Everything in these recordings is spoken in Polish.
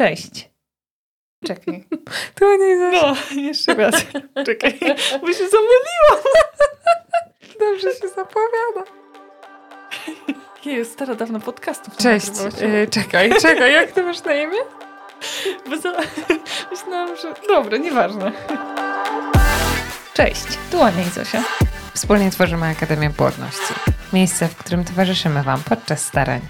Cześć. Czekaj. To nie jest... No, jeszcze raz. Czekaj, bo się zamyliłam. Dobrze się zapowiada. Jest stara dawno podcastów. Cześć. Y, czekaj, czekaj, jak ty masz na imię? Bo za... Myślałam, że... Dobra, nieważne. Cześć, tu Ania i Zosia. Wspólnie tworzymy Akademię Płodności. Miejsce, w którym towarzyszymy Wam podczas starań.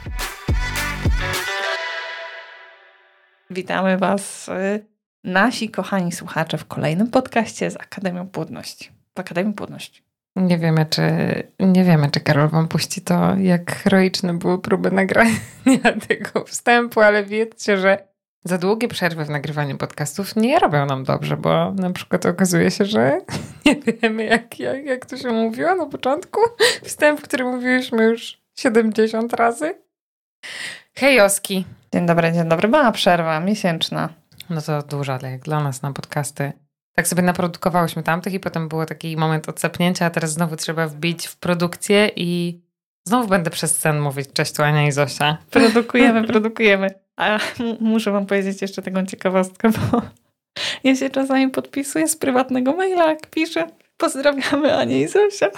Witamy Was, y, nasi kochani słuchacze, w kolejnym podcaście z Akademią Płodności. W Akademii Płodności. Nie wiemy, czy, nie wiemy, czy Karol Wam puści to, jak heroiczne były próby nagrania tego wstępu, ale wiedzcie, że za długie przerwy w nagrywaniu podcastów nie robią nam dobrze, bo na przykład okazuje się, że nie wiemy, jak, jak, jak to się mówiło na początku. Wstęp, który mówiliśmy już 70 razy. Hej Oski. Dzień dobry, dzień dobry. Mała przerwa, miesięczna. No to dużo, ale jak dla nas na podcasty. Tak sobie naprodukowałyśmy tamtych i potem było taki moment odsapnięcia, a teraz znowu trzeba wbić w produkcję i znowu będę przez scen mówić cześć Ania i Zosia. Produkujemy, produkujemy. A muszę wam powiedzieć jeszcze taką ciekawostkę, bo ja się czasami podpisuję z prywatnego maila, jak piszę pozdrawiamy Anię i Zosia.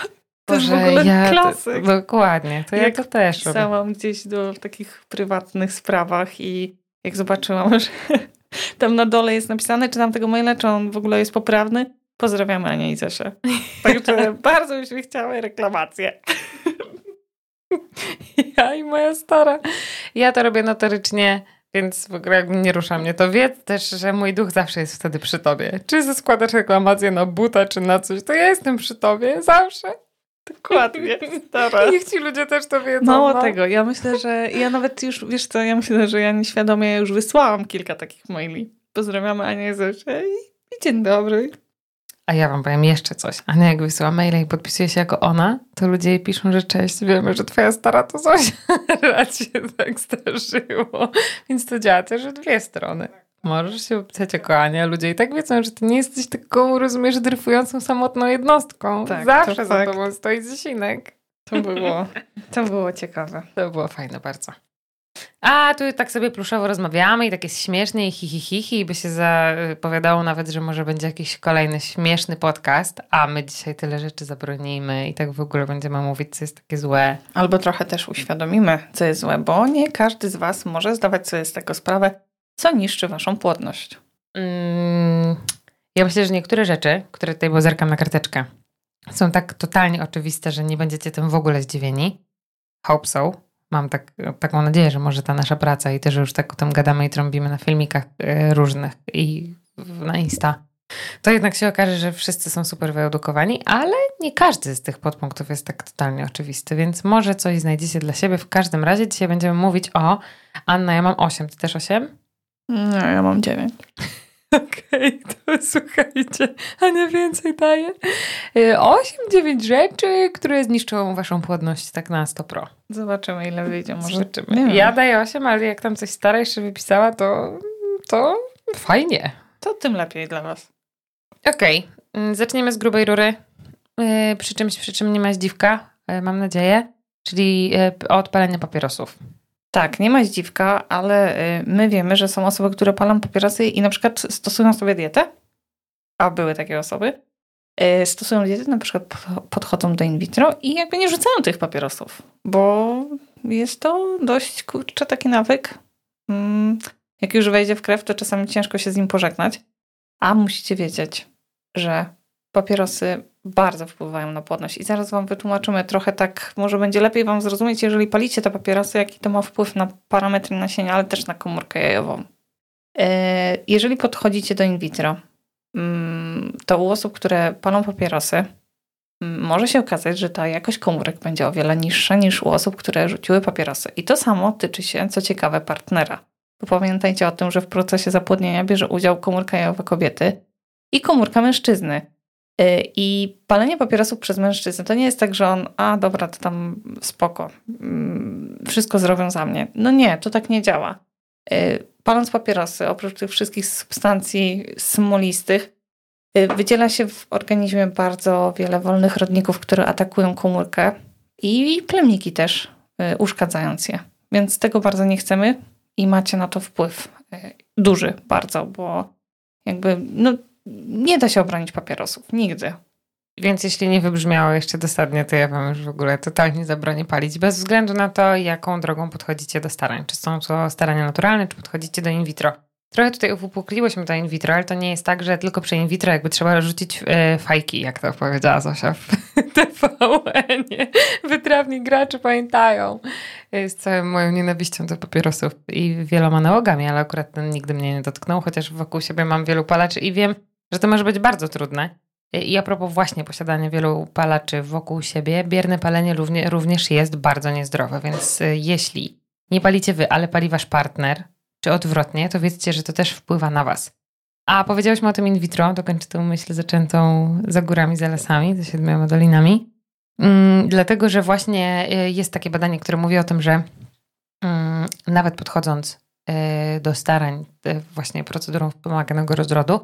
To jest w Boże, ogóle ja, klasyk. Dokładnie, to ja Jak to też robię. Pisałam gdzieś do w takich prywatnych sprawach i jak zobaczyłam, że tam na dole jest napisane, czy tam tego maila, czy on w ogóle jest poprawny, pozdrawiamy Anię i Zosię. Także bardzo byśmy chciały reklamację. Ja i moja stara. Ja to robię notorycznie, więc w ogóle jakby nie rusza mnie to. Wiedz też, że mój duch zawsze jest wtedy przy tobie. Czy składasz reklamację na buta, czy na coś, to ja jestem przy tobie zawsze. Dokładnie. Stara. Niech ci ludzie też to wiedzą. Mało no. tego, ja myślę, że ja nawet już, wiesz co, ja myślę, że ja nieświadomie już wysłałam kilka takich maili. Pozdrawiamy Anię i, i dzień dobry. A ja wam powiem jeszcze coś. Ania jak wysyła maila i podpisuje się jako ona, to ludzie jej piszą, że cześć, wiemy, że twoja stara to Zosia. Raz się tak zdarzyło. Więc to działa też w dwie strony. Możesz się opisać jako Ania, ludzie i tak wiedzą, że ty nie jesteś taką, rozumiesz, dryfującą samotną jednostką. Tak, Zawsze to za fakt. tobą stoi Zosinek. To było, to było ciekawe. To było fajne bardzo. A tu tak sobie pluszowo rozmawiamy i tak jest śmiesznie i hi, hi, hi, hi i by się zapowiadało nawet, że może będzie jakiś kolejny śmieszny podcast, a my dzisiaj tyle rzeczy zabronimy i tak w ogóle będziemy mówić, co jest takie złe. Albo trochę też uświadomimy, co jest złe, bo nie każdy z Was może zdawać sobie z tego sprawę, co niszczy Waszą płodność. Mm, ja myślę, że niektóre rzeczy, które tutaj, bo zerkam na karteczkę, są tak totalnie oczywiste, że nie będziecie tym w ogóle zdziwieni. Hope so. Mam tak, taką nadzieję, że może ta nasza praca i też już tak o tym gadamy i trąbimy na filmikach e, różnych i na Insta. To jednak się okaże, że wszyscy są super wyedukowani, ale nie każdy z tych podpunktów jest tak totalnie oczywisty, więc może coś znajdziecie dla siebie. W każdym razie dzisiaj będziemy mówić o... Anna, ja mam 8, ty też 8? No, ja mam dziewięć. Okej, to słuchajcie, Ania więcej daje. 8-9 rzeczy, które zniszczą waszą płodność tak na 100 pro. Zobaczymy, ile wyjdzie. Może Zobaczymy. nie. Ja daję 8, ale jak tam coś stara jeszcze wypisała, to, to fajnie. To tym lepiej dla Was. Okej, mm, zaczniemy z grubej rury. Yy, Przy czymś, przy czym nie ma zdziwka, yy, mam nadzieję, czyli od palenia papierosów. Tak, nie ma zdziwka, ale y, my wiemy, że są osoby, które palą papierosy i na przykład stosują sobie dietę, a były takie osoby, y, stosują dietę, na przykład po- podchodzą do in vitro i jakby nie rzucają tych papierosów, bo jest to dość, kurczę, taki nawyk. Mm, Jak już wejdzie w krew, to czasami ciężko się z nim pożegnać, a musicie wiedzieć, że papierosy bardzo wpływają na płodność. I zaraz Wam wytłumaczymy trochę tak, może będzie lepiej Wam zrozumieć, jeżeli palicie te papierosy, jaki to ma wpływ na parametry nasienia, ale też na komórkę jajową. E, Jeżeli podchodzicie do in vitro, mm, to u osób, które palą papierosy, mm, może się okazać, że ta jakość komórek będzie o wiele niższa niż u osób, które rzuciły papierosy. I to samo tyczy się, co ciekawe, partnera. Bo pamiętajcie o tym, że w procesie zapłodnienia bierze udział komórka jajowa kobiety i komórka mężczyzny. Y, I palenie papierosów przez mężczyznę to nie jest tak, że on, a dobra, to tam spoko, mm, wszystko zrobią za mnie. No nie, to tak nie działa. Y, Paląc papierosy, oprócz tych wszystkich substancji smolistych, y, wydziela się w organizmie bardzo wiele wolnych rodników, które atakują komórkę i plemniki też, uszkadzając je. Więc tego bardzo nie chcemy i macie na to wpływ duży bardzo, bo jakby no, nie da się obronić papierosów. Nigdy. Więc jeśli nie wybrzmiało jeszcze dosadnie, to ja wam już w ogóle totalnie zabronię palić, bez względu na to, jaką drogą podchodzicie do starań. Czy są to starania naturalne, czy podchodzicie do in vitro. Trochę tutaj uwypukliłyśmy to in vitro, ale to nie jest tak, że tylko przy in vitro jakby trzeba rzucić e, fajki, jak to powiedziała Zosia w TVN-ie. Wytrawni gracze pamiętają. Z całą moją nienawiścią do papierosów i wieloma nałogami, ale akurat ten nigdy mnie nie dotknął, chociaż wokół siebie mam wielu palaczy i wiem, że to może być bardzo trudne. I a propos właśnie posiadania wielu palaczy wokół siebie, bierne palenie również jest bardzo niezdrowe, więc e, jeśli nie palicie wy, ale pali wasz partner, czy odwrotnie, to wiedzcie, że to też wpływa na was. A powiedziałyśmy o tym in vitro, dokończę tę myśl zaczętą za górami, za lasami, za siedmioma dolinami. Mm, dlatego, że właśnie e, jest takie badanie, które mówi o tym, że mm, nawet podchodząc y, do starań y, właśnie procedurą wspomaganego rozrodu,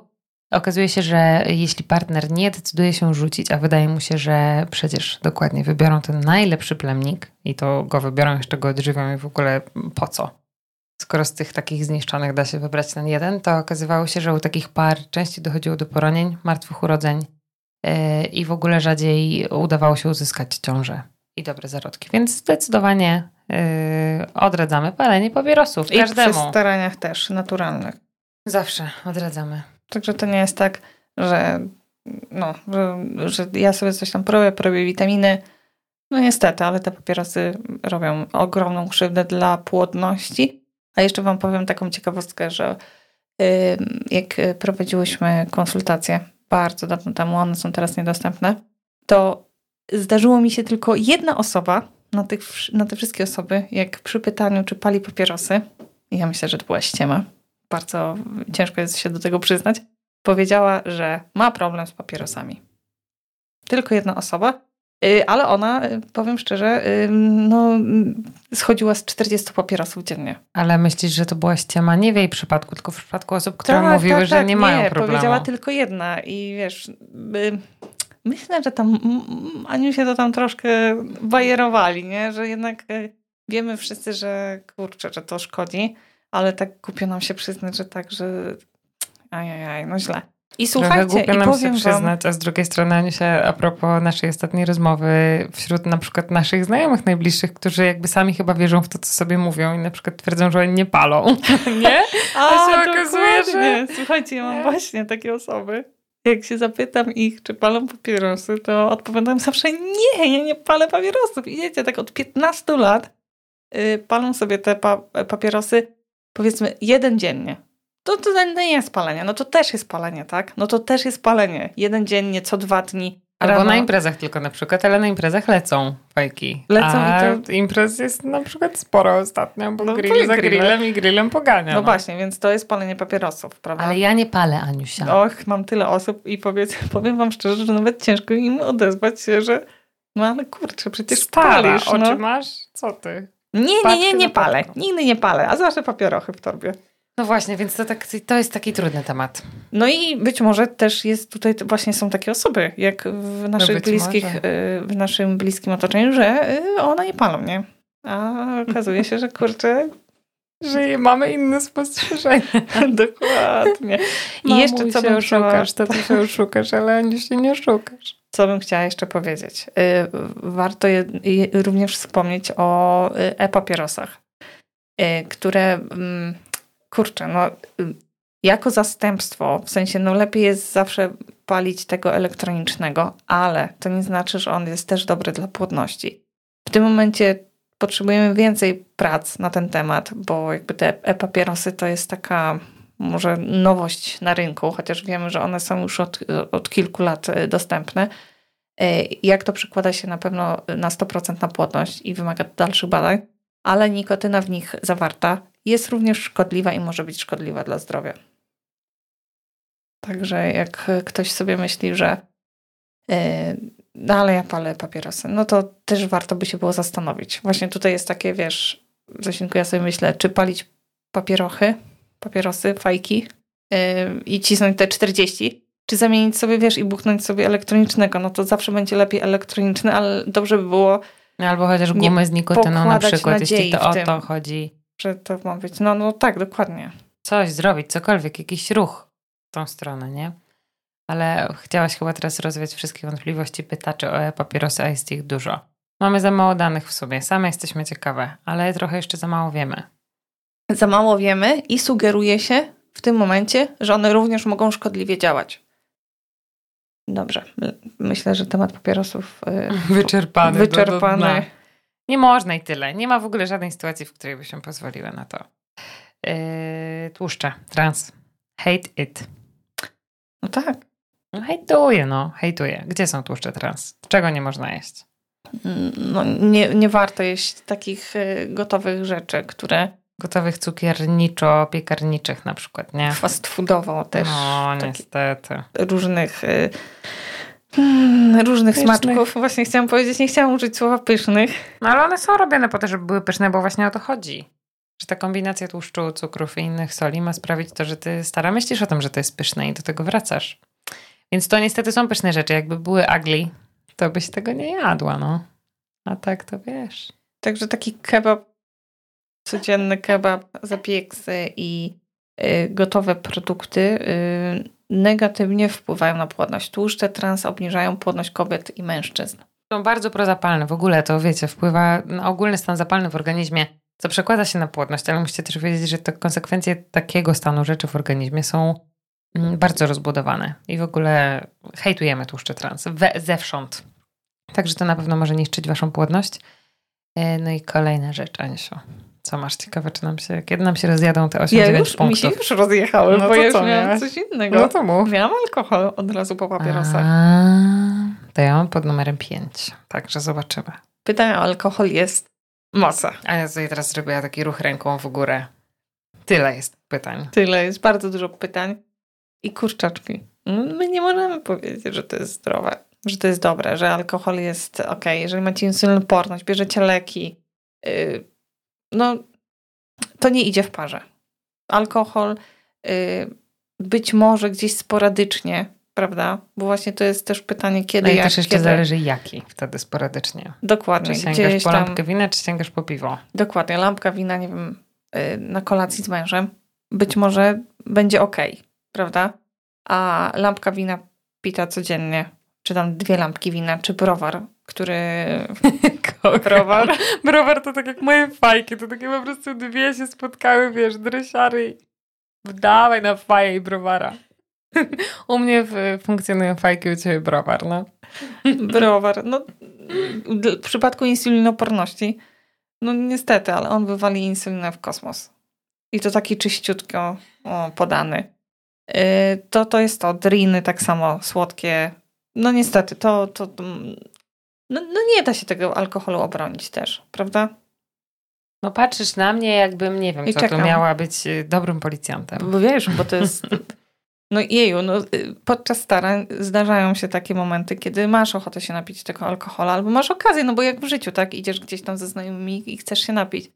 okazuje się, że jeśli partner nie decyduje się rzucić, a wydaje mu się, że przecież dokładnie wybiorą ten najlepszy plemnik i to go wybiorą, jeszcze go odżywią i w ogóle po co? skoro z tych takich zniszczonych da się wybrać ten jeden, to okazywało się, że u takich par częściej dochodziło do poronień, martwych urodzeń yy, i w ogóle rzadziej udawało się uzyskać ciążę i dobre zarodki. Więc zdecydowanie yy, odradzamy palenie papierosów. I każdemu. przy staraniach też naturalnych. Zawsze odradzamy. Także to nie jest tak, że, no, że, że ja sobie coś tam probię, probię witaminy. No niestety, ale te papierosy robią ogromną krzywdę dla płodności. A jeszcze Wam powiem taką ciekawostkę, że jak prowadziłyśmy konsultacje bardzo dawno temu, one są teraz niedostępne, to zdarzyło mi się tylko jedna osoba na, tych, na te wszystkie osoby, jak przy pytaniu, czy pali papierosy, ja myślę, że to była ściema, bardzo ciężko jest się do tego przyznać, powiedziała, że ma problem z papierosami. Tylko jedna osoba. Y, ale ona, y, powiem szczerze, y, no, schodziła z 40 papierosów dziennie. Ale myślisz, że to była ściema nie w jej przypadku, tylko w przypadku osób, które tak, mówiły, tak, że tak, nie, nie mają problemu. powiedziała tylko jedna i wiesz... Myślę, że tam Aniu się to tam troszkę bajerowali, nie? Że jednak wiemy wszyscy, że kurczę, że to szkodzi, ale tak głupio nam się przyznać, że tak, że ajajaj, no źle. I słuchajcie, Trochę głupio i nam się przyznać, a z drugiej strony Anisia, a propos naszej ostatniej rozmowy, wśród na przykład naszych znajomych najbliższych, którzy jakby sami chyba wierzą w to, co sobie mówią i na przykład twierdzą, że oni nie palą, nie? A, a się okazuje, że... Słuchajcie, ja mam nie? właśnie takie osoby. Jak się zapytam ich, czy palą papierosy, to odpowiadam zawsze nie, ja nie palę papierosów. I wiecie, tak od 15 lat yy, palą sobie te pa papierosy powiedzmy jeden dziennie to, to nie jest palenie. No to też jest palenie, tak? No to też jest palenie. Jeden dziennie, co dwa dni. Albo rano. na imprezach tylko na przykład, ale na imprezach lecą fajki. Lecą A i to... imprez jest na przykład sporo ostatnio, bo no, grill za grillem i grillem pogania. No, no, właśnie, więc to jest palenie papierosów, prawda? Ale ja nie palę, Aniusia. Och, mam tyle osób i powiedz, powiem wam szczerze, że nawet ciężko im odezwać się, że no ale kurczę, przecież Stara, palisz. No. oczy masz? Co ty? Nie, nie, nie, nie palę. Nigdy nie palę, a zawsze papierochy w torbie. No właśnie, więc to, tak, to jest taki trudny temat. No i być może też jest tutaj, właśnie są takie osoby, jak w naszych no bliskich, może. Y, w naszym bliskim otoczeniu, że y, one nie palą, nie? A okazuje się, że kurczę, że mamy inne spostrzeżenie. Dokładnie. I Mamu jeszcze co bym oszukasz, to ty się oszukasz, ale ani się nie oszukasz. Co bym chciała jeszcze powiedzieć? Y, warto je, również wspomnieć o e-papierosach, które mm, kurczę, no jako zastępstwo, w sensie no lepiej jest zawsze palić tego elektronicznego, ale to nie znaczy, że on jest też dobry dla płodności. W tym momencie potrzebujemy więcej prac na ten temat, bo jakby te e-papierosy to jest taka może nowość na rynku, chociaż wiemy, że one są już od, od kilku lat e, dostępne. E, jak to przekłada się na pewno na 100% na płodność i wymaga dalszych badań, ale nikotyna w nich zawarta jest również szkodliwa i może być szkodliwa dla zdrowia. Także jak ktoś sobie myśli, że yy, no ale ja palę papierosy, no to też warto by się było zastanowić. Właśnie tutaj jest takie, wiesz, Zosinku, ja sobie myślę, czy palić papierochy, papierosy, fajki yy, i cisnąć te 40, czy zamienić sobie, wiesz, i buchnąć sobie elektronicznego, no to zawsze będzie lepiej elektroniczny, ale dobrze by było Albo chociaż gumę z nikotyną na przykład, jeśli to o to chodzi że to ma być. No, no tak, dokładnie. coś zrobić, cokolwiek, jakiś ruch w tą stronę, nie? Ale chciałaś chyba teraz rozwiać wszystkie wątpliwości pytaczy o e-papierosy, a jest ich dużo. Mamy za mało danych w sobie, same jesteśmy ciekawe, ale trochę jeszcze za mało wiemy. Za mało wiemy i sugeruje się w tym momencie, że one również mogą szkodliwie działać. Dobrze. Myślę, że temat papierosów yy, wyczerpany. Wyczerpany. Do, do nie można i tyle. Nie ma w ogóle żadnej sytuacji, w której by się pozwoliły na to. Yy, tłuszcze, trans. Hate it. No tak. No hejtuję, no. Hejtuję. Gdzie są tłuszcze trans? Czego nie można jeść? No, nie, nie warto jeść takich y, gotowych rzeczy, które... Gotowych cukierniczo-piekarniczych na przykład, nie? Fast foodowo też. No, niestety. Różnych... Y, mm, różnych pysznych. smaczków. Właśnie chciałam powiedzieć, nie chciałam użyć słowa pysznych. No ale one są robione po to, żeby były pyszne, bo właśnie o to chodzi. Że ta kombinacja tłuszczu, cukrów i innych soli ma sprawić to, że ty stara myślisz o tym, że to jest pyszne i do tego wracasz. Więc to niestety są pyszne rzeczy. Jakby były ugly, to byś tego nie jadła, no. A tak to wiesz. Także taki kebab, codzienny kebab, zapieksy i y, gotowe produkty y, negatywnie wpływają na płodność. Tłuszcze trans obniżają płodność kobiet i mężczyzn. Są bardzo prozapalne. W ogóle to wiecie, wpływa na ogólny stan zapalny w organizmie, co przekłada się na płodność, ale musicie też wiedzieć, że te konsekwencje takiego stanu rzeczy w organizmie są mm, bardzo rozbudowane i w ogóle hejtujemy tłuszcze trans we, zewsząd. Także to na pewno może niszczyć waszą płodność. E, no i kolejna rzecz, Ansiu. Co masz ciekawe, czy nam się, kiedy nam się rozjadą te 8-9 ja już, punktów? Mi się już rozjechały, no bo ja już miałam coś innego. No to mów. Miałam alkohol od razu po papierosach. A, to ja mam pod numerem 5, także zobaczymy. Pytanie o alkohol jest masa. A ja sobie teraz zrobię taki ruch ręką w górę. Tyle jest pytań. Tyle jest, bardzo dużo pytań. I kurczaczki. My nie możemy powiedzieć, że to jest zdrowe że to jest dobre, że alkohol jest ok, jeżeli macie insulinoporność, bierzecie leki, yy, no to nie idzie w parze. Alkohol yy, być może gdzieś sporadycznie, prawda? Bo właśnie to jest też pytanie, kiedy, no i jak, też jeszcze kiedy. zależy jaki wtedy sporadycznie. Dokładnie. Czy sięgasz po lampkę tam... wina, czy sięgasz po piwo? Dokładnie. Lampka wina, nie wiem, yy, na kolacji z mężem być może będzie ok, prawda? A lampka wina pita codziennie czy tam dwie lampki wina, czy browar, który... browar? browar to tak jak moje fajki, to takie po prostu dwie się spotkały, wiesz, dresiary dawaj na faję i browara. U mnie funkcjonują fajki, u ciebie browar, no. browar, no w przypadku insulinoporności, no niestety, ale on wywali insulinę w kosmos. I to taki czyściutko o, podany. Yy, to, to jest to, driny tak samo, słodkie, no niestety, to, to, to no, no, nie da się tego alkoholu obronić też, prawda? No patrzysz na mnie, jakbym, nie wiem, I co czekam. to miała być y, dobrym policjantem. Bo wiesz, bo to jest... No jeju, no, y, podczas starań zdarzają się takie momenty, kiedy masz ochotę się napić tego alkohola, albo masz okazję, no bo jak w życiu, tak? Idziesz gdzieś tam ze znajomymi i chcesz się napić.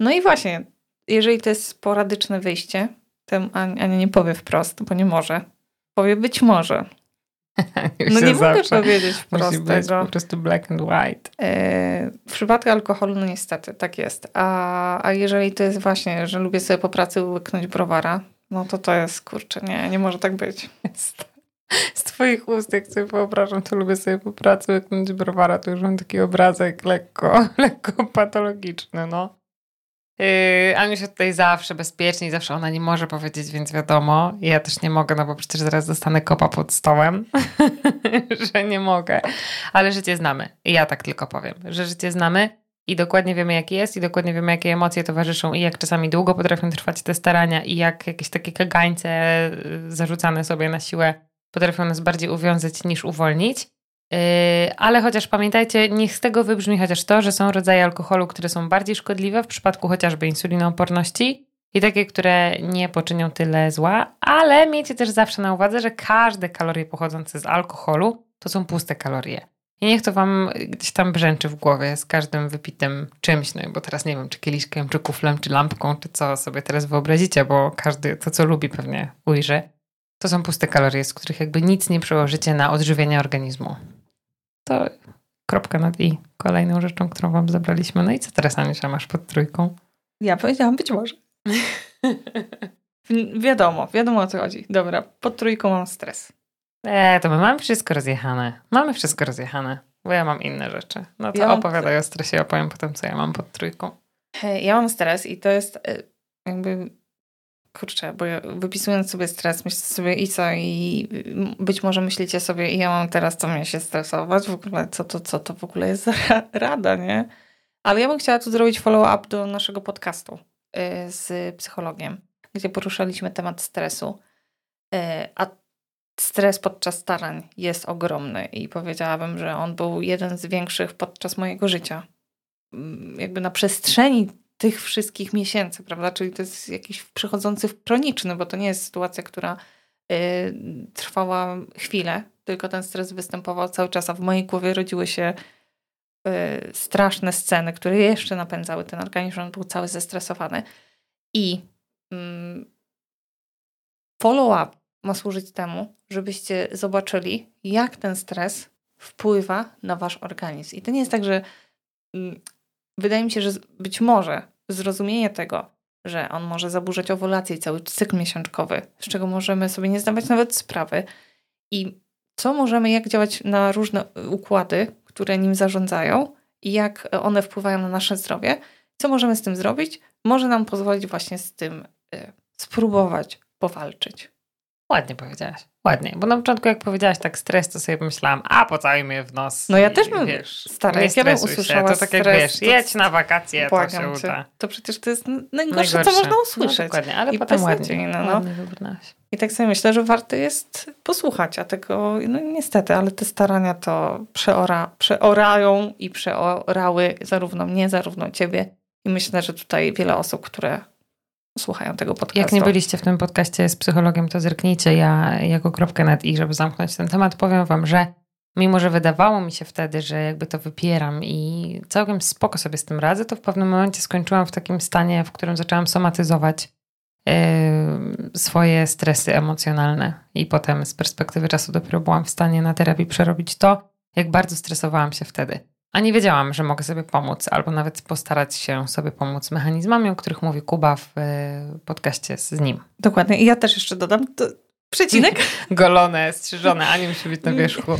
No i właśnie, jeżeli to jest sporadyczne wyjście, to Ania nie powie wprost, bo nie może. Powie być może. no nie mogę powiedzieć wprost Musi być tego. po prostu black and white. E, w przypadku alkoholu, no niestety, tak jest. A, a jeżeli to jest właśnie, że lubię sobie po pracy łyknąć browara, no to to jest, kurczę, nie, nie może tak być. Z twoich ust, jak sobie wyobrażam, to lubię sobie po pracy łyknąć browara, to już mam taki obrazek lekko, lekko patologiczny, no. Yy, Aniu się tutaj zawsze bezpiecznie i zawsze ona nie może powiedzieć, więc wiadomo. ja też nie mogę, no bo przecież zaraz dostanę kopa pod stołem, że nie mogę. Ale życie znamy. I ja tak tylko powiem, że życie znamy i dokładnie wiemy, jaki jest, i dokładnie wiemy, jakie emocje towarzyszą, i jak czasami długo potrafią trwać te starania, i jak jakieś takie kagańce yy, zarzucane sobie na siłę potrafią nas bardziej uwiązać niż uwolnić. Yy, ale chociaż pamiętajcie, niech z tego wybrzmi chociaż to, że są rodzaje alkoholu, które są bardziej szkodliwe w przypadku chociażby insulinooporności i takie, które nie poczynią tyle zła, ale miejcie też zawsze na uwadze, że każde kalorie pochodzące z alkoholu to są puste kalorie. I niech to wam gdzieś tam brzęczy w głowie z każdym wypitym czymś, no bo teraz nie wiem, czy kieliszkiem, czy kuflem, czy lampką, czy co sobie teraz wyobrazicie, bo każdy to, co lubi pewnie ujrzy. To są puste kalorie, z których jakby nic nie przełożycie na odżywienie organizmu. To kropka nad i. Kolejną rzeczą, którą wam zabraliśmy. No i co teraz, Aniusia, masz pod trójką? Ja powiedziałam być może. Wi- Wiadomo, wiadomo o co chodzi. Dobra, pod trójką mam stres. Eee, to my mamy wszystko rozjechane. Mamy wszystko rozjechane. Bo ja mam inne rzeczy. No to Ja mam- opowiadaj o stresie, opowiem potem, co ja mam pod trójką. Ja mam stres i to jest e, jakby, kurczę, bo ja wypisując sobie stres, myślę sobie i co, i być może myślicie sobie, i ja mam teraz co mnie się stresować, w ogóle co to, co to w ogóle jest ra- rada, nie? Ale ja bym chciała tu zrobić follow-up do naszego podcastu y, z psychologiem, gdzie poruszaliśmy temat stresu. Y, A stres podczas starań jest ogromny i powiedziałabym, że on był jeden z większych podczas mojego życia. Mm, Jakby na przestrzeni tych wszystkich miesięcy, prawda? Czyli to jest jakiś przechodzący w chroniczny, bo to nie jest sytuacja, która y, trwała chwilę, tylko ten stres występował cały czas, a w mojej głowie rodziły się y, straszne sceny, które jeszcze napędzały ten organizm, on był cały zestresowany. I mm, follow-up ma służyć temu, żebyście zobaczyli, jak ten stres wpływa na wasz organizm. I to nie jest tak, że mm, wydaje mi się, że być może zrozumienie tego, że on może zaburzać owulację i cały cykl miesiączkowy, z czego możemy sobie nie zdawać nawet sprawy i co możemy, jak działać na różne układy, które nim zarządzają i jak one wpływają na nasze zdrowie, co możemy z tym zrobić, może nam pozwolić właśnie z tym y, spróbować powalczyć. Ładnie powiedziałaś. Ładnie. Bo na początku, jak powiedziałaś tak stres, to sobie pomyślałam, a pocałujmy je w nos. No ja też bym- wiesz, stara, nie jak ja bym usłyszała się. To tak jak stres, wiesz, jedź na wakacje, to się cię. uda. To przecież to jest n- najgorsze, co Najgorsze. można usłyszeć. No, dokładnie, ale I potem ładnie, beznadziejne, no. ładnie. I tak sobie myślę, że warto jest posłuchać, a tego, no niestety, ale te starania to przeora, przeorają i przeorały zarówno mnie, zarówno ciebie. I myślę, że tutaj wiele osób, które słuchają tego podcastu. Jak nie byliście w tym podcaście z psychologiem, to zerknijcie. Ja jako kropkę net i żeby zamknąć ten temat, powiem wam, że mimo, że wydawało mi się wtedy, że jakby to wypieram i całkiem spoko sobie z tym radzę, to w pewnym momencie skończyłam w takim stanie, w którym zaczęłam somatyzować yy, swoje stresy emocjonalne i potem z perspektywy czasu dopiero byłam w stanie na terapii przerobić to, jak bardzo stresowałam się wtedy. A nie wiedziałam, że mogę sobie pomóc, albo nawet postarać się sobie pomóc mechanizmami, o których mówi Kuba w yy, podcaście z nim. Dokładnie. I ja też jeszcze dodam to, przecinek. Golone, strzyżone, a nie musi być na wierzchu.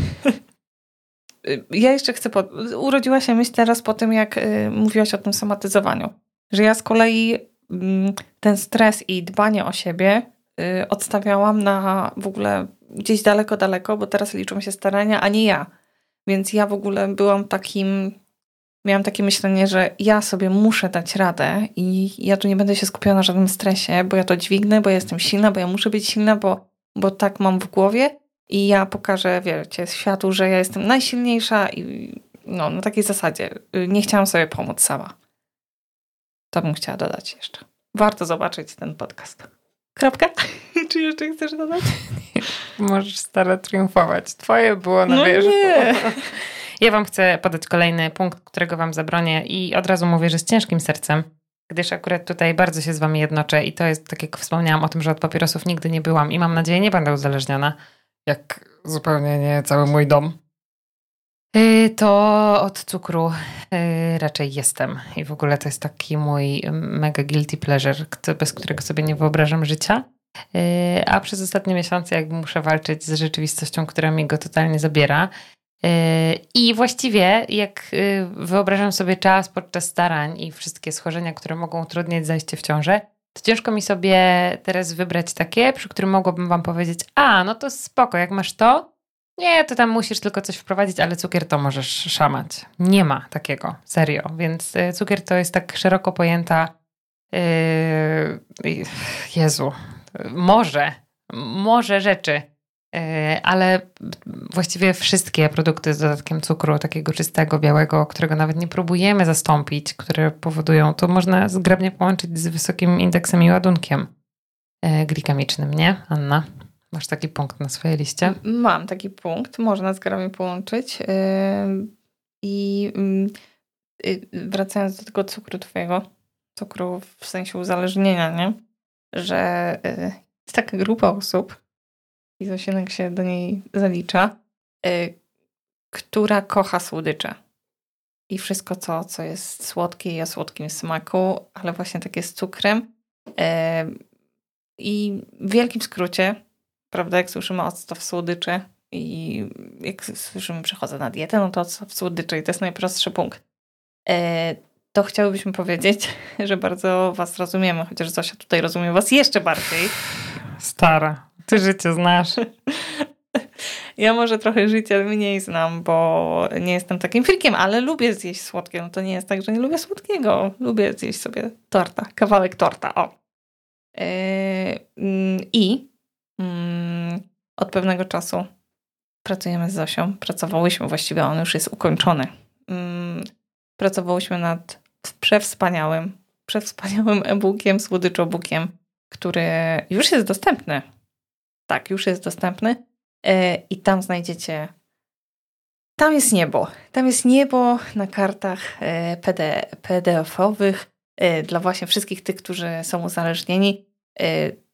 Y, Ja jeszcze chcę. Po... Urodziła się myśl teraz po tym, jak y, mówiłaś o tym somatyzowaniu. Że ja z kolei mm, ten stres i dbanie o siebie y, odstawiałam na w ogóle gdzieś daleko, daleko, bo teraz liczą się starania, a nie ja. Więc ja w ogóle byłam takim. Miałam takie myślenie, że ja sobie muszę dać radę i ja tu nie będę się skupiała na żadnym stresie, bo ja to dźwignę, bo ja jestem silna, bo ja muszę być silna, bo, bo tak mam w głowie i ja pokażę, wiecie, światu, że ja jestem najsilniejsza i no, na takiej zasadzie. Nie chciałam sobie pomóc sama. To bym chciała dodać jeszcze. Warto zobaczyć ten podcast. Kropka? Czy jeszcze chcesz dodać? Możesz stara triumfować. Twoje było na No wierzchu. nie. Ja wam chcę podać kolejny punkt, którego wam zabronię i od razu mówię, że z ciężkim sercem, gdyż akurat tutaj bardzo się z wami jednoczę i to jest, tak jak wspomniałam o tym, że od papierosów nigdy nie byłam i mam nadzieję nie będę uzależniona, jak zupełnie nie cały mój dom. Yy, To od cukru yy, raczej jestem i w ogóle to jest taki mój mega guilty pleasure, bez którego sobie nie wyobrażam życia. Yy, A przez ostatnie miesiące jakby muszę walczyć z rzeczywistością, która mi go totalnie zabiera. Yy, I właściwie, jak yy, wyobrażam sobie czas podczas starań i wszystkie schorzenia, które mogą utrudniać zajście w ciążę, to ciężko mi sobie teraz wybrać takie, przy którym mogłabym Wam powiedzieć: A, no to spoko, jak masz to, nie, to tam musisz tylko coś wprowadzić, ale cukier to możesz szamać. Nie ma takiego, serio. Więc cukier to jest tak szeroko pojęta. Jezu, może, może rzeczy, yy, ale właściwie wszystkie produkty z dodatkiem cukru, takiego czystego, białego, którego nawet nie próbujemy zastąpić, które powodują, to można zgrabnie połączyć z wysokim indeksem i ładunkiem yy, glikemicznym, nie, Anna? Masz taki punkt na swojej liście? Mam taki punkt, można zgrabnie połączyć. Yy, I yy, wracając do tego cukru twojego, cukru w sensie uzależnienia, nie? Że yy, jest taka grupa osób, i Zosienek się do niej zalicza, yy, która kocha słodycze. I wszystko, co, co jest słodkie i o słodkim smaku, ale właśnie takie z cukrem. Yy, I w wielkim skrócie, prawda, jak słyszymy octo w słodyczy i jak słyszymy przechodzę na dietę, no to octo w słodyczy i to jest najprostszy punkt. To chciałybyśmy powiedzieć, że bardzo Was rozumiemy, chociaż Zosia tutaj rozumie Was jeszcze bardziej. Stara, Ty życie znasz. Ja może trochę życia mniej znam, bo nie jestem takim frikiem, ale lubię zjeść słodkie. No to nie jest tak, że nie lubię słodkiego. Lubię zjeść sobie torta, kawałek torta. O. Yy, I yy, od pewnego czasu pracujemy z Zosią. Pracowałyśmy właściwie, on już jest ukończony. Yy, pracowałyśmy nad przewspaniałym, przewspaniałym e-bookiem, słodyczobukiem, który już jest dostępny. Tak, już jest dostępny E, i tam znajdziecie. Tam jest niebo. Tam jest niebo na kartach e, PD, PDF-owych e, dla właśnie wszystkich tych, którzy są uzależnieni.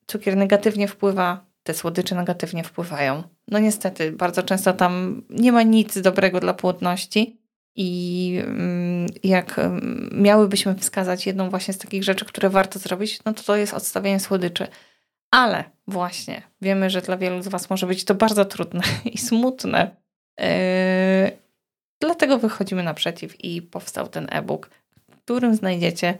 Cukier negatywnie wpływa, te słodycze negatywnie wpływają. No niestety, bardzo często tam nie ma nic dobrego dla płodności. I mm, jak mm, miałybyśmy wskazać jedną właśnie z takich rzeczy, które warto zrobić, no to to jest odstawienie słodyczy. Ale właśnie wiemy, że dla wielu z Was może być to bardzo trudne i smutne. Yy, dlatego wychodzimy naprzeciw i powstał ten e-book, w którym znajdziecie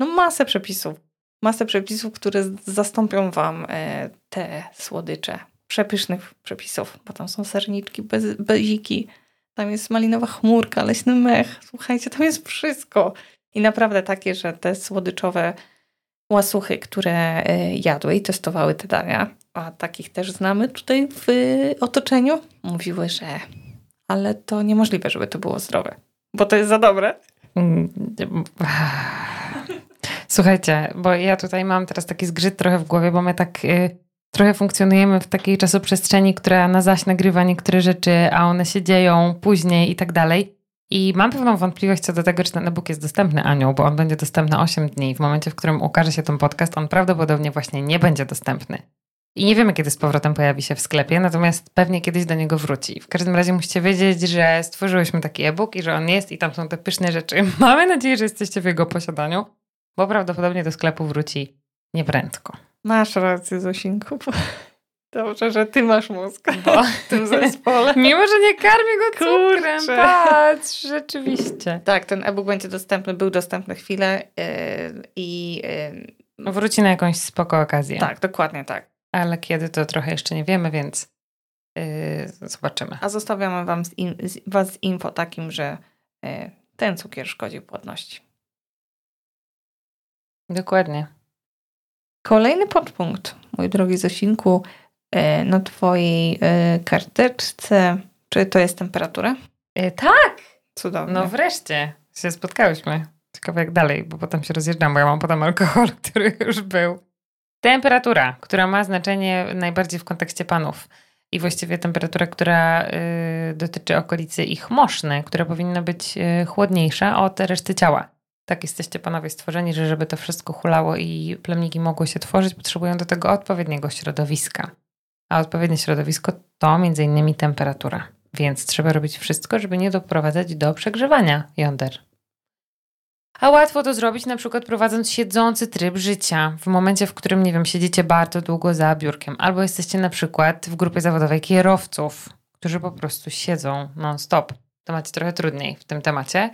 no, masę przepisów. Masę przepisów, które zastąpią Wam yy, te słodycze. Przepysznych przepisów, bo tam są serniczki, bez, beziki, tam jest malinowa chmurka, leśny mech. Słuchajcie, tam jest wszystko. I naprawdę takie, że te słodyczowe łasuchy, które e, jadły i testowały te dania, a takich też znamy tutaj w otoczeniu, mówiły, że ale to niemożliwe, żeby to było zdrowe, bo to jest za dobre. Słuchajcie, bo ja tutaj mam teraz taki zgrzyt trochę w głowie, bo my tak y, trochę funkcjonujemy w takiej czasoprzestrzeni, która na zaś nagrywa niektóre rzeczy, a one się dzieją później i tak dalej. I mam pewną wątpliwość co do tego, czy ten e-book jest dostępny, Aniu, bo on będzie dostępny 8 dni. W momencie, w którym ukaże się ten podcast, on prawdopodobnie właśnie nie będzie dostępny. I nie wiemy, kiedy z powrotem pojawi się w sklepie, natomiast pewnie kiedyś do niego wróci. W każdym razie musicie wiedzieć, że stworzyłyśmy taki e-book i że on jest i tam są te pyszne rzeczy. Mamy nadzieję, że jesteście w jego posiadaniu, bo prawdopodobnie do sklepu wróci nieprędko. Masz rację, Zosinku. Dobrze, że ty masz mózg bo... w tym zespole. Mimo, że nie karmię go cukrem. Kurczę. Patrz, rzeczywiście. Tak, ten e-book będzie dostępny, był dostępny chwilę yy, i... Yy, Wróci na jakąś spoko okazję. Tak, dokładnie tak. Ale kiedy to trochę jeszcze nie wiemy, więc yy, zobaczymy. A zostawiamy wam z, in, z, was z info takim, że yy, ten cukier szkodzi płodności. Dokładnie. Kolejny podpunkt, mój drogi Zosinku, E, na Twojej e, karteczce. Czy to jest temperatura? E, tak! Cudownie. No wreszcie się spotkałyśmy. Ciekawe jak dalej, bo potem się rozjeżdżam, bo ja mam potem alkohol, który już był. Temperatura, która ma znaczenie najbardziej w kontekście panów. I właściwie temperatura, która y, dotyczy okolicy ich moszny, która powinna być y, chłodniejsza od reszty ciała. Tak jesteście panowie stworzeni, że żeby to wszystko hulało i plemniki mogły się tworzyć, potrzebują do tego odpowiedniego środowiska a odpowiednie środowisko to m.in. temperatura. Więc trzeba robić wszystko, żeby nie doprowadzać do przegrzewania jąder. A łatwo to zrobić na przykład prowadząc siedzący tryb życia. W momencie, w którym, nie wiem, siedzicie bardzo długo za biurkiem, albo jesteście na przykład w grupie zawodowej kierowców, którzy po prostu siedzą non-stop. To macie trochę trudniej w tym temacie,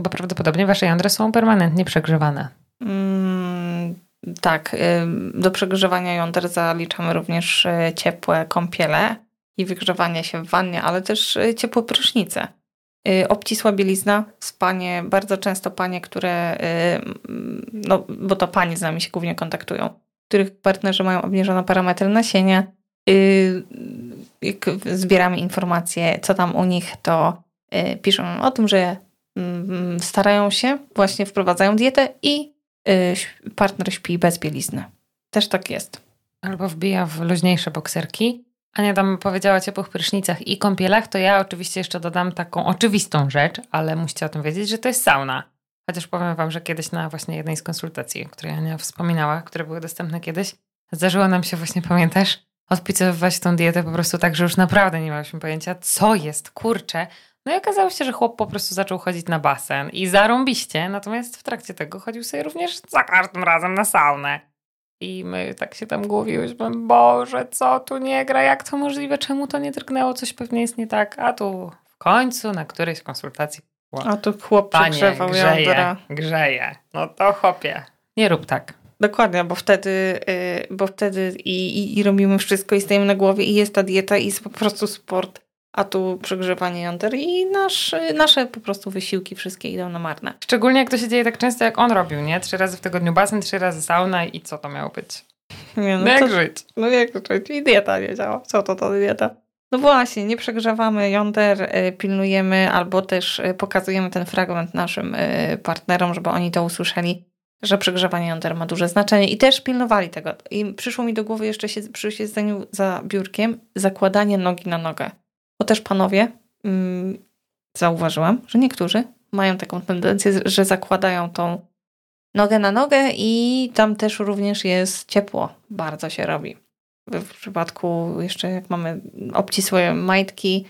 bo prawdopodobnie wasze jądra są permanentnie przegrzewane. Mm, tak, do przegrzewania jąder zaliczamy również e, ciepłe kąpiele i wygrzewanie się w wannie, ale też e, ciepłe prysznice. Y, obcisła bielizna, spanie, bardzo często panie, które, y, no bo to panie z nami się głównie kontaktują, których partnerzy mają obniżone parametry nasienia. Y, jak zbieramy informacje, co tam u nich, to piszą o tym, że mm, starają się, właśnie wprowadzają dietę i Y, partner śpi bez bielizny. Też tak jest. Albo wbija w luźniejsze bokserki. Ania tam powiedziała o ciepłych prysznicach i kąpielach, to ja oczywiście jeszcze dodam taką oczywistą rzecz, ale musicie o tym wiedzieć, że to jest sauna. Chociaż powiem wam, że kiedyś na właśnie jednej z konsultacji, o której Ania wspominała, które były dostępne kiedyś, zdarzyło nam się właśnie, pamiętasz, odpisywać tą dietę po prostu tak, że już naprawdę nie mieliśmy pojęcia, co jest, kurczę, no i okazało się, że chłop po prostu zaczął chodzić na basen i zarąbiście, natomiast w trakcie tego chodził sobie również za każdym razem na saunę. I my tak się tam głowiłyśmy, Boże, co tu nie gra, jak to możliwe, czemu to nie drgnęło, coś pewnie jest nie tak. A tu w końcu na którejś konsultacji a tu chłop Panie, grzeje, jądra. grzeje. No to chopie. Nie rób tak. Dokładnie, bo wtedy, y, bo wtedy i, i, i robimy wszystko i stajemy na głowie i jest ta dieta i jest po prostu sport, a tu przegrzewanie jąder i nasz, nasze po prostu wysiłki wszystkie idą na marne. Szczególnie jak to się dzieje tak często, jak on robił, nie? Trzy razy w tygodniu basen, trzy razy sauna i co to miało być? Nie, No jak to, żyć? no jak żyć? I dieta nie działa. Co to to dieta? No właśnie, nie przegrzewamy jąder, y, pilnujemy albo też y, pokazujemy ten fragment naszym y, partnerom, żeby oni to usłyszeli, że przegrzewanie jąder ma duże znaczenie i też pilnowali tego. I przyszło mi do głowy jeszcze się, przy siedzeniu za biurkiem zakładanie nogi na nogę. Bo też panowie, mm, zauważyłam, że niektórzy mają taką tendencję, że zakładają tą nogę na nogę i tam też również jest ciepło. Bardzo się robi. W przypadku jeszcze jak mamy obcisłe majtki,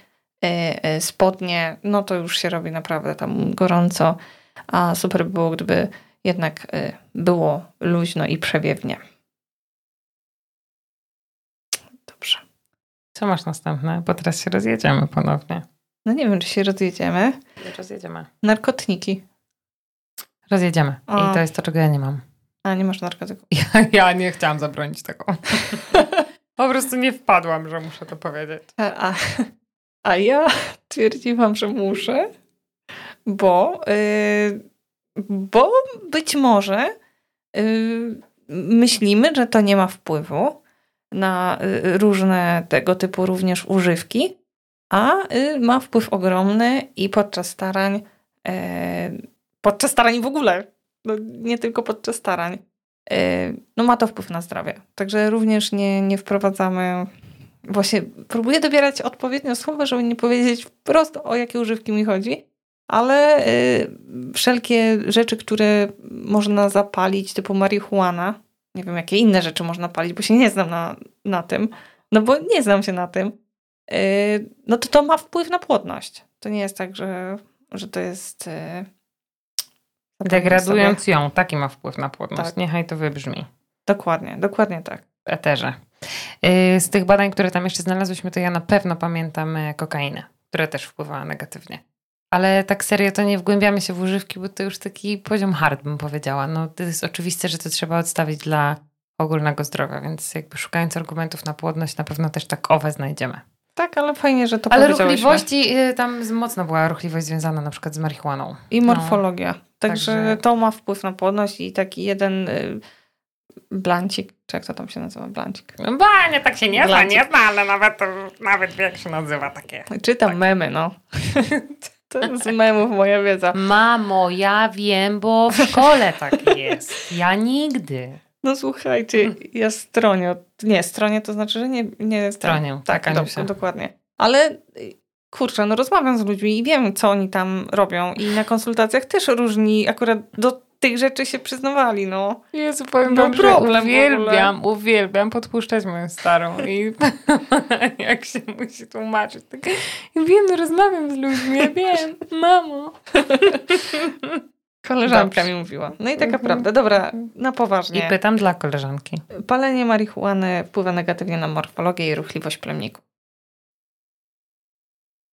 y, y, spodnie, no to już się robi naprawdę tam gorąco. A super by było, gdyby jednak y, było luźno i przewiewnie. Dobrze. Co masz następne? Bo teraz się rozjedziemy ponownie. No nie wiem, czy się rozjedziemy. Rozjedziemy. Narkotniki. Rozjedziemy. O. I to jest to, czego ja nie mam. A, nie masz narkotyków. Ja, ja nie chciałam zabronić tego. po prostu nie wpadłam, że muszę to powiedzieć. A, a, a ja twierdziłam, że muszę, bo, yy, bo być może yy, myślimy, że to nie ma wpływu na y, różne tego typu również używki, a y, ma wpływ ogromny i podczas starań, yy, podczas starań w ogóle, no, nie tylko podczas starań, yy, no ma to wpływ na zdrowie. Także również nie, nie wprowadzamy właśnie próbuję dobierać odpowiednio słowa, żeby nie powiedzieć wprost o jakie używki mi chodzi, ale y, wszelkie rzeczy, które można zapalić, typu marihuana, nie wiem jakie inne rzeczy można palić, bo się nie znam na, na tym, no bo nie znam się na tym, y, no to to ma wpływ na płodność. To nie jest tak, że, że to jest... Y, Degradując ją, taki ma wpływ na płodność. Tak. Niechaj to wybrzmi. Dokładnie, dokładnie tak. w eterze. Yy, Z tych badań, które tam jeszcze znalazłyśmy, to ja na pewno pamiętam kokainę, która też wpływała negatywnie. Ale tak serio to nie wgłębiamy się w używki, bo to już taki poziom hard, bym powiedziała. No, to jest oczywiste, że to trzeba odstawić dla ogólnego zdrowia, więc jakby szukając argumentów na płodność, na pewno też tak owe znajdziemy. Tak, ale fajnie, że to Ale ruchliwości, y, tam z- mocno była ruchliwość związana na przykład z marihuaną. I morfologia. Także, Także- to ma wpływ na płodność i taki jeden y, blancik, czy jak to tam się nazywa, blancik. No, ba, nie tak się nie zna, Glancik. nie zna, ale nawet, nawet wie, jak się nazywa takie. Czytam Tak. memy, no. to z memów moja wiedza. Mamo, ja wiem, bo w szkole tak jest. Ja nigdy. No słuchajcie, ja stronio, nie, stronie to znaczy, że nie, nie Stronię, Tak, tak, do, dokładnie. Ale y, kurczę, no rozmawiam z ludźmi i wiem, co oni tam robią i na konsultacjach też różni akurat do tych rzeczy się przyznawali, no. Jezu, powiem No wam, problem uwielbiam, uwielbiam podpuszczać moją starą i jak się musi tłumaczyć. Tak, wiem, no rozmawiam z ludźmi, ja wiem, mamo. Koleżanka Dobrze. mi mówiła. No i taka Mhm. prawda. Dobra, na poważnie. I pytam dla koleżanki. Palenie marihuany wpływa negatywnie na morfologię i ruchliwość plemników.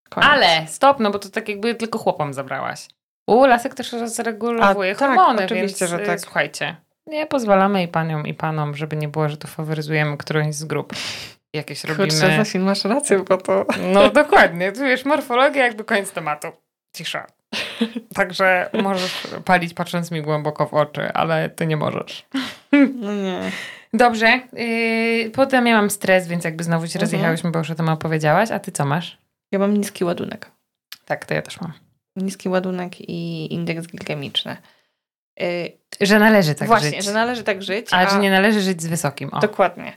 Koniec. Ale stop, no bo to tak jakby tylko chłopom zabrałaś. U, lasek też rozregulowuje A, tak, hormony, oczywiście, więc że y, tak. słuchajcie. Nie pozwalamy i paniom, i panom, żeby nie było, że tu faworyzujemy którąś z grup. Jakieś robimy... Kurczę, masz rację, bo to... No dokładnie, tu wiesz, morfologia jakby koniec tematu. Cisza. Także możesz palić patrząc mi głęboko w oczy, ale ty nie możesz. No nie. Dobrze, yy, potem ja mam stres, więc jakby znowu się Mhm. rozjechałyśmy, bo już o tym opowiedziałaś. A ty co masz? Ja mam niski ładunek. Tak, to ja też mam. Niski ładunek i indeks glikemiczny. Yy, Że należy tak właśnie, żyć. że należy tak żyć. Ale a... że nie należy żyć z wysokim. O. Dokładnie.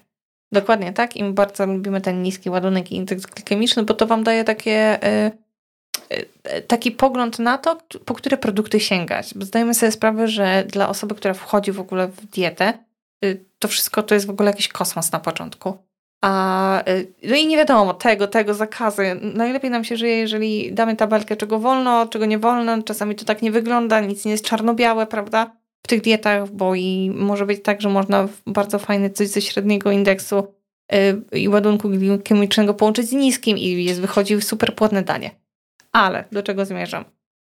Dokładnie tak. I my bardzo lubimy ten niski ładunek i indeks glikemiczny, bo to wam daje takie, y, y, y, taki pogląd na to, po które produkty sięgać. Bo zdajemy sobie sprawę, że dla osoby, która wchodzi w ogóle w dietę, y, to wszystko to jest w ogóle jakiś kosmos na początku. A y, no i nie wiadomo, tego, tego, zakazy. Najlepiej nam się żyje, jeżeli damy tabelkę, czego wolno, czego nie wolno. Czasami to tak nie wygląda, nic nie jest czarno-białe, prawda? w tych dietach, bo i może być tak, że można bardzo fajny coś ze średniego indeksu yy, i ładunku glikemicznego połączyć z niskim i jest wychodził super płodne danie. Ale do czego zmierzam?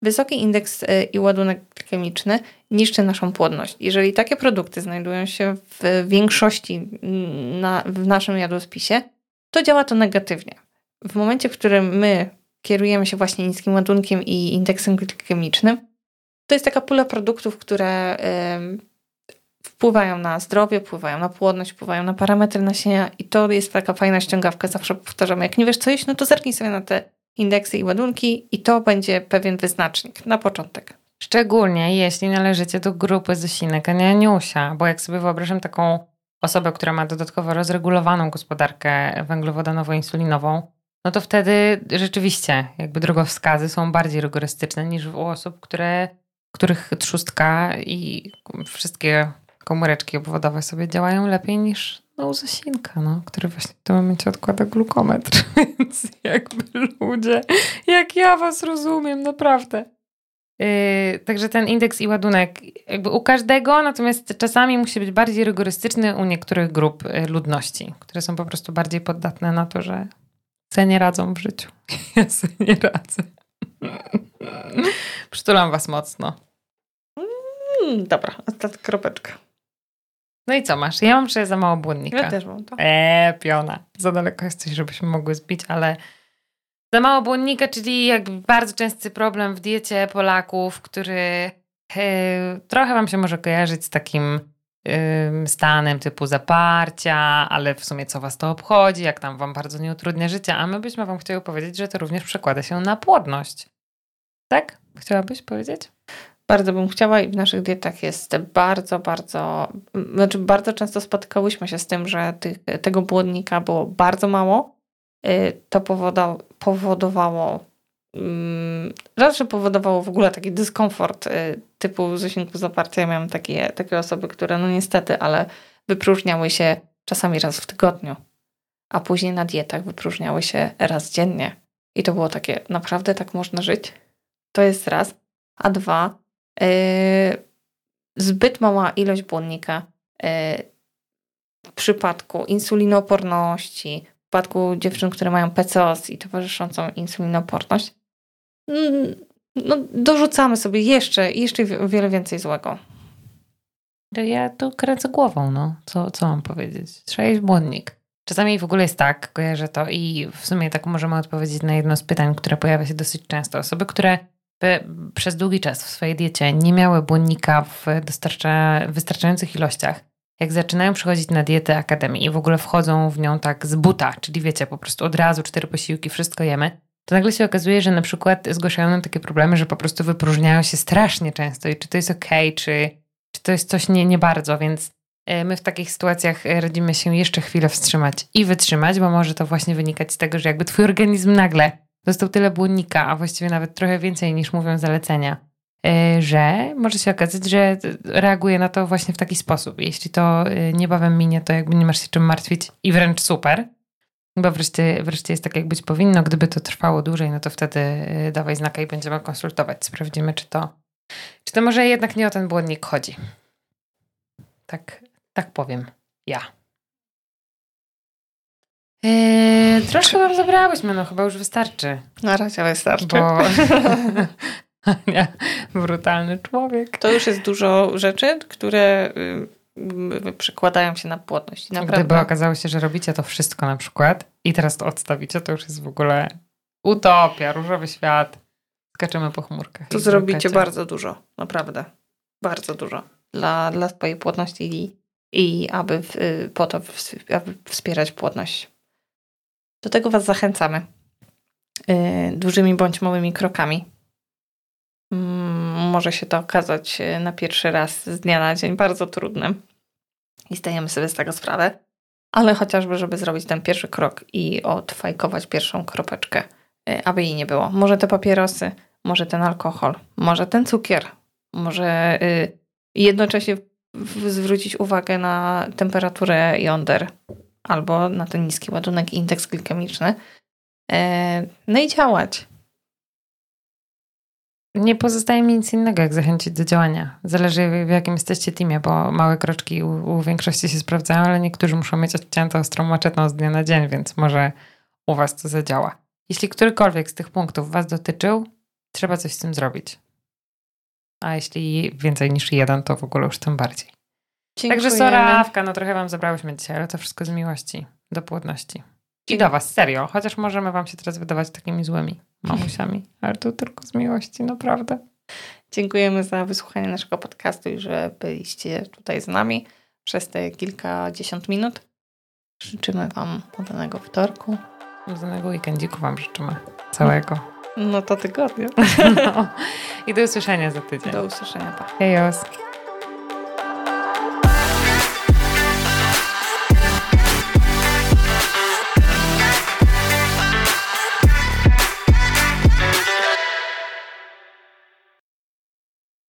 Wysoki indeks yy, i ładunek glikemiczny niszczy naszą płodność. Jeżeli takie produkty znajdują się w większości na, w naszym jadłospisie, to działa to negatywnie. W momencie, w którym my kierujemy się właśnie niskim ładunkiem i indeksem glikemicznym, to jest taka pula produktów, które wpływają na zdrowie, wpływają na płodność, wpływają na parametry nasienia i to jest taka fajna ściągawka. Zawsze powtarzamy, jak nie wiesz co jeść, no to zerknij sobie na te indeksy i ładunki i to będzie pewien wyznacznik na początek. Szczególnie jeśli należycie do grupy Zosinek, a nie Aniusia, bo jak sobie wyobrażam taką osobę, która ma dodatkowo rozregulowaną gospodarkę węglowodanową-insulinową, no to wtedy rzeczywiście jakby drogowskazy są bardziej rygorystyczne niż u osób, które, których trzustka i wszystkie komóreczki obwodowe sobie działają lepiej niż no, u Zosinka, no, który właśnie w tym momencie odkłada glukometr. Więc jakby ludzie, jak ja was rozumiem, naprawdę. Yy, także ten indeks i ładunek jakby u każdego, natomiast czasami musi być bardziej rygorystyczny u niektórych grup y, ludności, które są po prostu bardziej poddatne na to, że se nie radzą w życiu. Ja sobie nie radzę. Przytulam was mocno. Mm, dobra, ostatnia kropeczka. No i co masz? Ja mam że za mało błonnika. Ja też mam to. Eee, piona. Za daleko jesteś, żebyśmy mogły zbić, ale za mało błonnika, czyli jakby bardzo częsty problem w diecie Polaków, który e, trochę wam się może kojarzyć z takim stanem typu zaparcia, ale w sumie co was to obchodzi, jak tam wam bardzo nie utrudnia życia, a my byśmy wam chcieli powiedzieć, że to również przekłada się na płodność. Tak? Chciałabyś powiedzieć? Bardzo bym chciała i w naszych dietach jest bardzo, bardzo, znaczy bardzo często spotykałyśmy się z tym, że tych, tego błonnika było bardzo mało. Y, to powodowało Mm, zawsze powodowało w ogóle taki dyskomfort y, typu zesinku zaparcia. Ja miałam takie, takie osoby, które no niestety, ale wypróżniały się czasami raz w tygodniu, a później na dietach wypróżniały się raz dziennie. I to było takie, naprawdę tak można żyć? To jest raz. A dwa, zbyt mała ilość błonnika yy, w przypadku insulinooporności, w przypadku dziewczyn, które mają PCOS i towarzyszącą insulinoporność, Mm, no, dorzucamy sobie jeszcze, jeszcze wiele więcej złego. Ja tu kręcę głową, no. Co, co mam powiedzieć? Trzeba jeść błonnik. Czasami w ogóle jest tak, kojarzę to i w sumie tak możemy odpowiedzieć na jedno z pytań, które pojawia się dosyć często. Osoby, które przez długi czas w swojej diecie nie miały błonnika w wystarczających ilościach, jak zaczynają przychodzić na dietę akademii i w ogóle wchodzą w nią tak z buta, czyli wiecie, po prostu od razu cztery posiłki, wszystko jemy, to nagle się okazuje, że na przykład zgłaszają nam takie problemy, że po prostu wypróżniają się strasznie często i czy to jest ok, czy, czy to jest coś nie, nie bardzo, więc e, my w takich sytuacjach e, radzimy się jeszcze chwilę wstrzymać i wytrzymać, bo może to właśnie wynikać z tego, że jakby twój organizm nagle dostał tyle błonnika, a właściwie nawet trochę więcej niż mówią zalecenia, e, że może się okazać, że reaguje na to właśnie w taki sposób. Jeśli to niebawem minie, to jakby nie masz się czym martwić i wręcz super. Bo wreszcie, wreszcie jest tak, jak być powinno. Gdyby to trwało dłużej, no to wtedy y, dawaj znaka i będziemy konsultować. Sprawdzimy, czy to, czy to może jednak nie o ten błonnik chodzi. Tak, tak powiem. Ja. Eee, troszkę wam zabrałyśmy, no chyba już wystarczy. Na razie wystarczy. Bo... nie, brutalny człowiek. To już jest dużo rzeczy, które y, przekładają się na płodność. Naprawdę. Gdyby okazało się, że robicie to wszystko na przykład i teraz to odstawicie, to już jest w ogóle utopia, różowy świat. Skaczemy po chmurkach. To zrobicie bardzo dużo, naprawdę. Bardzo dużo. Dla, dla swojej płodności i, i aby w, po to, aby wspierać płodność. Do tego Was zachęcamy. Yy, dużymi bądź małymi krokami. Mm, może się to okazać e, na pierwszy raz z dnia na dzień bardzo trudnym i zdajemy sobie z tego sprawę, ale chociażby, żeby zrobić ten pierwszy krok i odfajkować pierwszą kropeczkę, e, aby jej nie było. Może te papierosy, może ten alkohol, może ten cukier, może y, jednocześnie zwrócić uwagę na temperaturę jąder albo na ten niski ładunek indeks glikemiczny. E, no i działać. nie pozostaje mi nic innego, jak zachęcić do działania. Zależy w jakim jesteście teamie, bo małe kroczki u, u większości się sprawdzają, ale niektórzy muszą mieć odciętą ostrą maczetą z dnia na dzień, więc może u was to zadziała. Jeśli którykolwiek z tych punktów was dotyczył, trzeba coś z tym zrobić. A jeśli więcej niż jeden, to w ogóle już tym bardziej. Dziękujemy. Także sorawka, no trochę wam zabrałyśmy dzisiaj, ale to wszystko z miłości do płodności. I do was, serio. Chociaż możemy wam się teraz wydawać takimi złymi mamusiami, ale to tylko z miłości, naprawdę. Dziękujemy za wysłuchanie naszego podcastu i że byliście tutaj z nami przez te kilkadziesiąt minut. Życzymy Wam udanego wtorku. Udanego weekendziku wam życzymy. Całego. No to tygodnia. No. I do usłyszenia za tydzień. Do usłyszenia. Pa. Hejos.